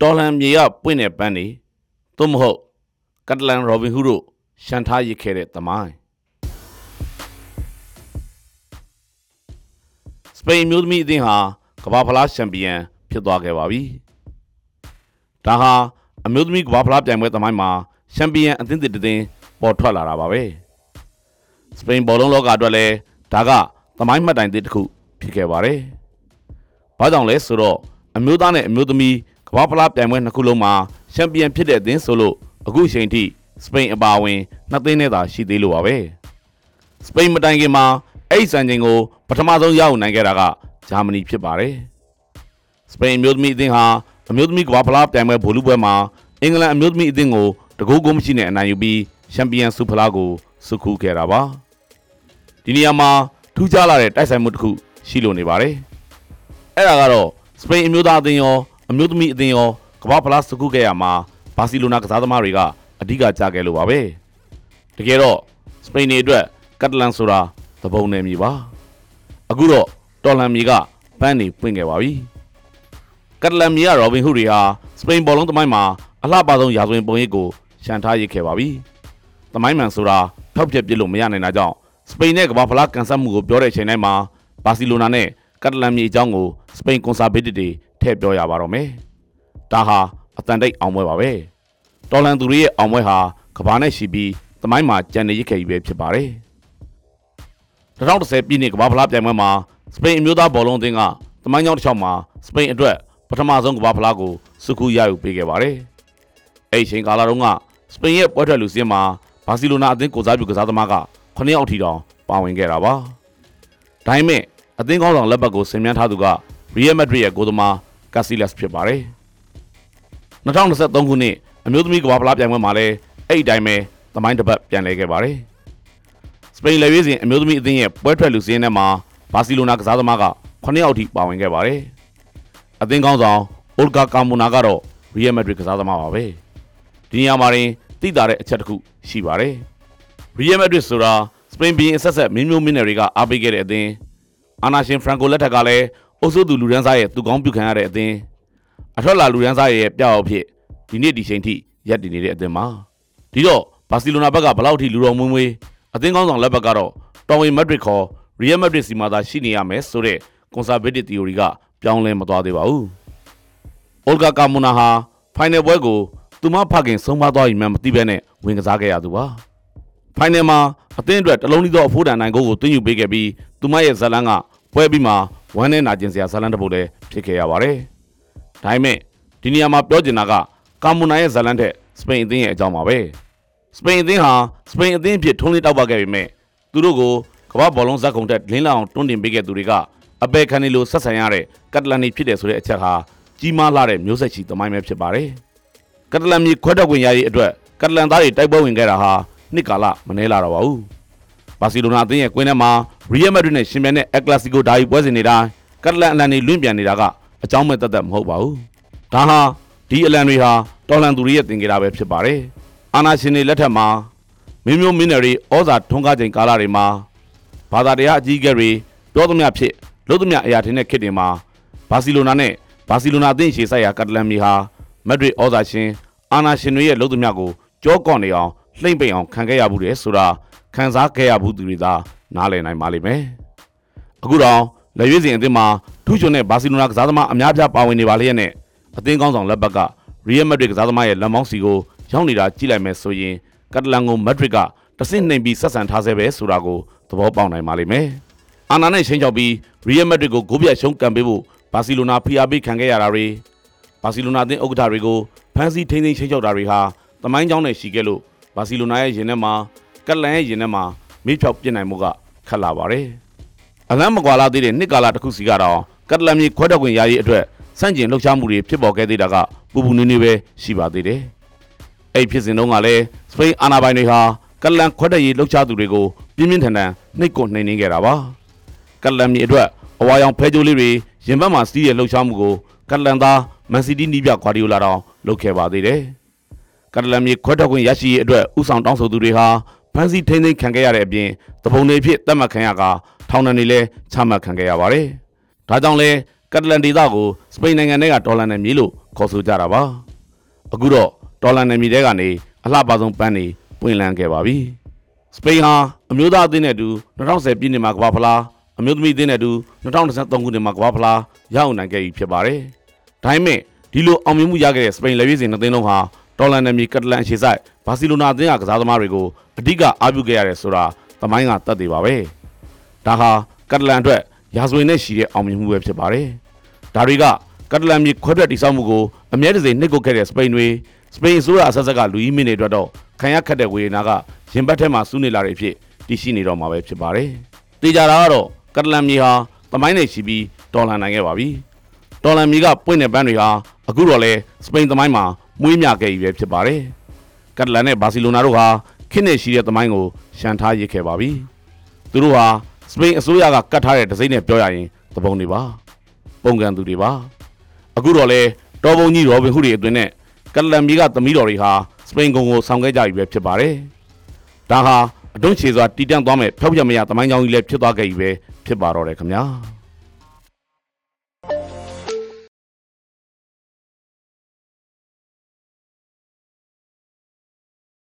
တော်လန်မြေကပွင့်တဲ့ပန်းနေသို့မဟုတ်ကတလန်ရောဘင်ဟူးတို့ရှန်ထားရစ်ခဲ့တဲ့သမိုင်းစပိန်မျိုးသမီးအသင်းဟာကမ္ဘာဖလားချန်ပီယံဖြစ်သွားခဲ့ပါပြီဒါဟာအမျိုးသမီးကမ္ဘာဖလားပြိုင်ပွဲသမိုင်းမှာချန်ပီယံအသင်းတစ်သင်းပေါ်ထွက်လာတာပါပဲစပိန်ဘောလုံးလောကအတွက်လည်းဒါကသမိုင်းမှတ်တိုင်သစ်တစ်ခုဖြစ်ခဲ့ပါတယ်ဘာကြောင့်လဲဆိုတော့အမျိုးသားနဲ့အမျိုးသမီး ကမ္ဘာဖလားပြိုင်ပွဲနှစ်ခုလုံးမှာချန်ပီယံဖြစ်တဲ့အသင်းဆိုလို့အခုချိန်ထိစပိန်အပါအဝင်နှစ်သင်းနဲ့သာရှိသေးလို့ပါပဲစပိန်မတိုင်ခင်မှာအဲ့ဒီစံချိန်ကိုပထမဆုံးရအောင်နိုင်ခဲ့တာကဂျာမနီဖြစ်ပါတယ်စပိန်အမျိုးသမီးအသင်းဟာအမျိုးသမီးကမ္ဘာဖလားပြိုင်ပွဲဗိုလ်လုပွဲမှာအင်္ဂလန်အမျိုးသမီးအသင်းကိုတကူးကုန်းမရှိနဲ့အနိုင်ယူပြီးချန်ပီယံဆုဖလားကိုစုခူးခဲ့တာပါဒီနေရာမှာထူးခြားလာတဲ့တိုက်ဆိုင်မှုတစ်ခုရှိလို့နေပါတယ်အဲ့ဒါကတော့စပိန်အမျိုးသားအသင်းရော အမျိုးသမီးအသင်းရောကမ္ဘာဖလားစုခူးခဲ့ရမှာဘာစီလိုနာကစားသမားတွေကအဓိကကြားခဲ့လို့ပါပဲတကယ်တော့စပိန်တွေအတွက်ကတ်တလန်ဆိုတာသဘုံနယ်မြေပါအခုတော့တော်လန်မြေကပန်းနေပွင့်ခဲ့ပါပြီကတ်တလန်မြေကရောဘင်ဟူတွေဟာစပိန်ဘောလုံးသမိုင်းမှာအလှပဆုံးရာဇဝင်ပုံရိပ်ကိုရှန်ထားရစ်ခဲ့ပါပြီသမိုင်းမှန်ဆိုတာဖောက်ပြက်ပြစ်လို့မရနိုင်တာကြောင့်စပိန်နဲ့ကမ္ဘာဖလားကန်ဆတ်မှုကိုပြောတဲ့အချိန်တိုင်းမှာဘာစီလိုနာနဲ့ကတ်တလန်မြေအကြောင်းကိုစပိန်ကွန်ဆာဗေးတစ်တွေ ထည့်ပြောရပါတော့မယ်ဒါဟာအတန်တိတ်အောင်ပွဲပါပဲတော်လန်သူတွေရဲ့အောင်ပွဲဟာကဘာနဲ့ရှိပြီးသမိုင်းမှာကြံနေရစ်ခဲ့ပြီးပဲဖြစ်ပါတယ်2010ပြည်နှစ်ကမ္ဘာဖလားပြိုင်ပွဲမှာစပိန်အမျိုးသားဘောလုံးအသင်းကသမိုင်းကြောင်းတစ်လျှောက်မှာစပိန်အတွက်ပထမဆုံးကမ္ဘာဖလားကိုစုခုရယူပေးခဲ့ပါတယ်အဲ့ဒီအချိန်ကာလတုန်းကစပိန်ရဲ့ပွဲထွက်လူစင်းမှာဘာစီလိုနာအသင်းကိုစားပြုကစားသမားက9ယောက်ထိတောင်ပါဝင်ခဲ့တာပါဒါပေမဲ့အသင်းကောင်းဆောင်လက်ပတ်ကိုဆင်မြန်းထားသူကရီယယ်မက်ဒရစ်ရဲ့ကိုသမား ကာစီလက်စ်ဖြစ်ပါတယ်2023ခုနှစ်အမျိုးသမီးကမ္ဘာဖလားပြိုင်ပွဲမှာလည်းအဲ့ဒီတိုင်းပဲသမိုင်းတစ်ပတ်ပြန်လဲခဲ့ပါတယ်စပိန်လေရွေးစဉ်အမျိုးသမီးအသင်းရဲ့ပွဲထွက်လူစင်းထဲမှာဘာစီလိုနာကစားသမားက9ယောက်ထိပါဝင်ခဲ့ပါတယ်အသင်းကောင်းဆောင်အိုလ်ဂါကာမိုနာကတော့ရီယယ်မက်ဒရစ်ကစားသမားပါပဲဒီနေရာမှာရင်သိတာတဲ့အချက်တစ်ခုရှိပါတယ်ရီယယ်မက်ဒရစ်ဆိုတာစပိန်ဘီရင်အဆက်ဆက်မင်းမျိုးမင်းနယ်တွေကအားပေးခဲ့တဲ့အသင်းအာနာရှင်ဖရန်ကိုလက်ထက်ကလည်း အုပ်စုသူလူရန်စားရဲ့သူကောင်းပြုခံရတဲ့အသင်းအထွက်လာလူရန်စားရဲ့ပြောက်အဖြစ်ဒီနေ့ဒီချိန်ထိရပ်တည်နေတဲ့အသင်းပါဒီတော့ဘာစီလိုနာဘက်ကဘယ်လောက်ထိလူတော်မွေးမွေးအသင်းကောင်းဆောင်လက်ဘက်ကတော့တော်ဝင်မက်ဒရစ်ခေါ်ရီယယ်မက်ဒရစ်စီမှာသာရှိနေရမယ်ဆိုတဲ့ကွန်ဆာဗေးတစ်သီအိုရီကပြောင်းလဲမသွားသေးပါဘူးအိုလ်ဂါကာမိုနာဟာဖိုင်နယ်ပွဲကိုသူမဖခင်ဆုံးမသွားရင်မှမသိဘဲနဲ့ဝင်ကစားခဲ့ရသူပါဖိုင်နယ်မှာအသင်းအတွက်တလုံးသီးသောအဖိုးတန်နိုင်ကိုကိုတွင်းယူပေးခဲ့ပြီးသူမရဲ့ဇလန်းကပွဲပြီးမှ ဝမ်းနဲ့နာကျင်စရာဇလန်းတစ်ပုဒ်လည်းဖြစ်ခဲ့ရပါတယ်ဒါပေမဲ့ဒီနေရာမှာပြောချင်တာကကာမိုနာရဲ့ဇလန်းထက်စပိန်အသင်းရဲ့အကြောင်းပါပဲစပိန်အသင်းဟာစပိန်အသင်းအဖြစ်ထုံးလေးတောက်ပခဲ့ပေမဲ့သူတို့ကိုကမ္ဘာဘောလုံးဇက်ကုံတက်လင်းလောင်တွန်းတင်ပေးခဲ့သူတွေကအပေခံနေလို့ဆက်ဆံရတဲ့ကတ်တလန်နီဖြစ်တယ်ဆိုတဲ့အချက်ဟာကြီးမားလာတဲ့မျိုးဆက်ချီသမိုင်းပဲဖြစ်ပါတယ်ကတ်တလန်မြေခွဲထွက်ဝင်ရရေးအတွက်ကတ်တလန်သားတွေတိုက်ပွဲဝင်ခဲ့တာဟာနှစ်ကာလမနှဲလာတော့ပါဘူး ဘာစီလိုနာအသင်းရဲ့ကွင်းထဲမှာရီယယ်မက်ဒရစ်နဲ့ရှင်ပြိုင်တဲ့အက်ကလာစီကိုဒါယူပွဲစဉ်နေတိုင်းကတ်တလန်အလန်တွေလွင့်ပြန်နေတာကအကြောင်းမဲ့သက်သက်မဟုတ်ပါဘူးဒါဟာဒီအလန်တွေဟာတော်လန်သူတွေရဲ့တင်ကြတာပဲဖြစ်ပါတယ်အာနာရှင်တွေလက်ထက်မှာမင်းမျိုးမင်းနယ်တွေဩဇာထွန်းကားချိန်ကာလတွေမှာဘာသာတရားအကြီးအကဲတွေပြောသမျှဖြစ်လို့သမျှအရာထင်တဲ့ခေတ်တွေမှာဘာစီလိုနာနဲ့ဘာစီလိုနာအသင်းရှေ့ဆိုင်ရာကတ်တလန်မီဟာမက်ဒရစ်ဩဇာရှင်အာနာရှင်တွေရဲ့လို့သမျှကိုကြောကော့နေအောင်လှိမ့်ပိန်အောင်ခံခဲ့ရဘူးတဲ့ဆိုတာ ခံစားခဲ့ရဘူးသူတွေသာနားလည်နိုင်ပါလိမ့်မယ်အခုတော့လက်ရွေးစင်အသင်းမှာထူးချွန်တဲ့ဘာစီလိုနာကစားသမားအများပြားပါဝင်နေပါလျက်နဲ့အသင်းကောင်းဆောင်လက်ဘက်ကရီယယ်မက်ဒရစ်ကစားသမားရဲ့လက်မောင်းစီကိုရောက်နေတာကြည့်လိုက်မယ်ဆိုရင်ကတ်တလန်ကိုမက်ဒရစ်ကတဆင့်နှိမ်ပြီးဆက်ဆံထားဆဲပဲဆိုတာကိုသဘောပေါက်နိုင်ပါလိမ့်မယ်အာနာနဲ့ချင်းချောက်ပြီးရီယယ်မက်ဒရစ်ကိုဂိုးပြတ်ရှုံးကန်ပေးဖို့ဘာစီလိုနာဖိအားပေးခံခဲ့ရတာတွေဘာစီလိုနာအသင်းဥက္ကဋ္ဌတွေကိုဖန်စီထိန်းသိမ်းချင်းချောက်တာတွေဟာသမိုင်းကြောင်းနဲ့ရှိခဲ့လို့ဘာစီလိုနာရဲ့ရင်ထဲမှာ ကတ်လန်ရဲ့ရင်ထဲမှာမိဖြောက်ပြစ်နိုင်မှုကခက်လာပါတယ်အလန်းမကွာလာသေးတဲ့နှစ်ကာလတစ်ခုစီကတော့ကတ်လန်မြေခွဲထွက်ခွင့်ရရေးအတွက်စန့်ကျင်လှုပ်ရှားမှုတွေဖြစ်ပေါ်ခဲ့သေးတာကပူပူနွေးနွေးပဲရှိပါသေးတယ်အဲ့ဖြစ်စဉ်တုန်းကလည်းစပိန်အာဏာပိုင်တွေဟာကတ်လန်ခွဲထွက်ရေးလှုပ်ရှားသူတွေကိုပြင်းပြင်းထန်ထန်နှိပ်ကွနှိမ်နင်းခဲ့တာပါကတ်လန်မြေအတွက်အဝါရောင်ဖဲကြိုးလေးတွေရင်ဘတ်မှာစီးရဲ့လှုပ်ရှားမှုကိုကတ်လန်သားမန်စီးတီးနီးပြခွာဒီယိုလာတောင်လုပ်ခဲ့ပါသေးတယ်ကတ်လန်မြေခွဲထွက်ခွင့်ရရှိရေးအတွက်ဥဆောင်တောင်းဆိုသူတွေဟာ ဖန်စီထိမ့်သိမ်းခံခဲ့ရတဲ့အပြင်တပုံတွေဖြစ်တတ်မှတ်ခံရကထောင်ဒဏ်တွေလည်းချမှတ်ခံခဲ့ရပါတယ်။ဒါကြောင့်လဲကက်တလန်ဒေသကိုစပိန်နိုင်ငံထဲကဒေါ်လာနယ်မြေလို့ခေါ်ဆိုကြတာပါအခုတော့ဒေါ်လာနယ်မြေထဲကနေအလှပဆုံးပန်းနေပွင့်လန်းခဲ့ပါပြီစပိန်ဟာအမျိုးသားအသင်းနဲ့အတူ2010ပြည့်နှစ်မှာကမ္ဘာဖလားအမျိုးသမီးအသင်းနဲ့အတူ2023ခုနှစ်မှာကမ္ဘာဖလားရအောင်နိုင်ခဲ့ပြီဖြစ်ပါတယ်ဒါပေမဲ့ဒီလိုအောင်မြင်မှုရခဲ့တဲ့စပိန်လက်ရွေးစင်နှစ်သင်းလုံးဟာ ဒေါ်လာနယ်မြေကက်တလန်အခြေစိုက်ဘာစီလိုနာအသင်းကကစားသမားတွေကိုအဓိကအားပြုခဲ့ရတယ်ဆိုတာသမိုင်းကတတ်သေးပါပဲဒါဟာကက်တလန်အတွက်ရာဇဝင်နဲ့ရှိတဲ့အောင်မြင်မှုပဲဖြစ်ပါတယ်ဒါတွေကကက်တလန်မြေခွဲထွက်တိစောက်မှုကိုအမြဲတစေနှိပ်ကွပ်ခဲ့တဲ့စပိန်တွေစပိန်အစိုးရအဆက်ဆက်ကလူကြီးမင်းတွေအတွက်တော့ခံရခက်တဲ့ဝေဒနာကရင်ဘတ်ထဲမှာစူးနေလာတဲ့အဖြစ်တည်ရှိနေတော့မှာပဲဖြစ်ပါတယ်တေချာတာကတော့ကက်တလန်မြေဟာသမိုင်းနဲ့ရှိပြီးဒေါ်လာနိုင်ခဲ့ပါပြီဒေါ်လာမြေကပွင့်တဲ့ပန်းတွေဟာအခုတော့လဲစပိန်သမိုင်းမှာ မွေးမြခဲ့ပြီပဲဖြစ်ပါတယ်ကက်တလန်နဲ့ဘာစီလိုနာတို့ဟာခင်းနေရှိတဲ့သမိုင်းကိုရှန်ထားရစ်ခဲ့ပါပြီသူတို့ဟာစပိန်အစိုးရကကတ်ထားတဲ့ဒစိမ့်နဲ့ပြောရရင်သဘုံတွေပါပုံကန်သူတွေပါအခုတော့လဲတော်ဘုံကြီးရောဘင်ဟုတွေအတွင်းနဲ့ကက်တလန်မြေကသမီးတော်တွေဟာစပိန်ကုန်းကိုဆောင်ခဲ့ကြပြီပဲဖြစ်ပါတယ်ဒါဟာအတွန်းချေစွာတီတန့်သွားမဲ့ဖျောက်ပြမရသမိုင်းကြောင်းကြီးလည်းဖြစ်သွားခဲ့ပြီပဲဖြစ်ပါတော့တယ်ခင်ဗျာ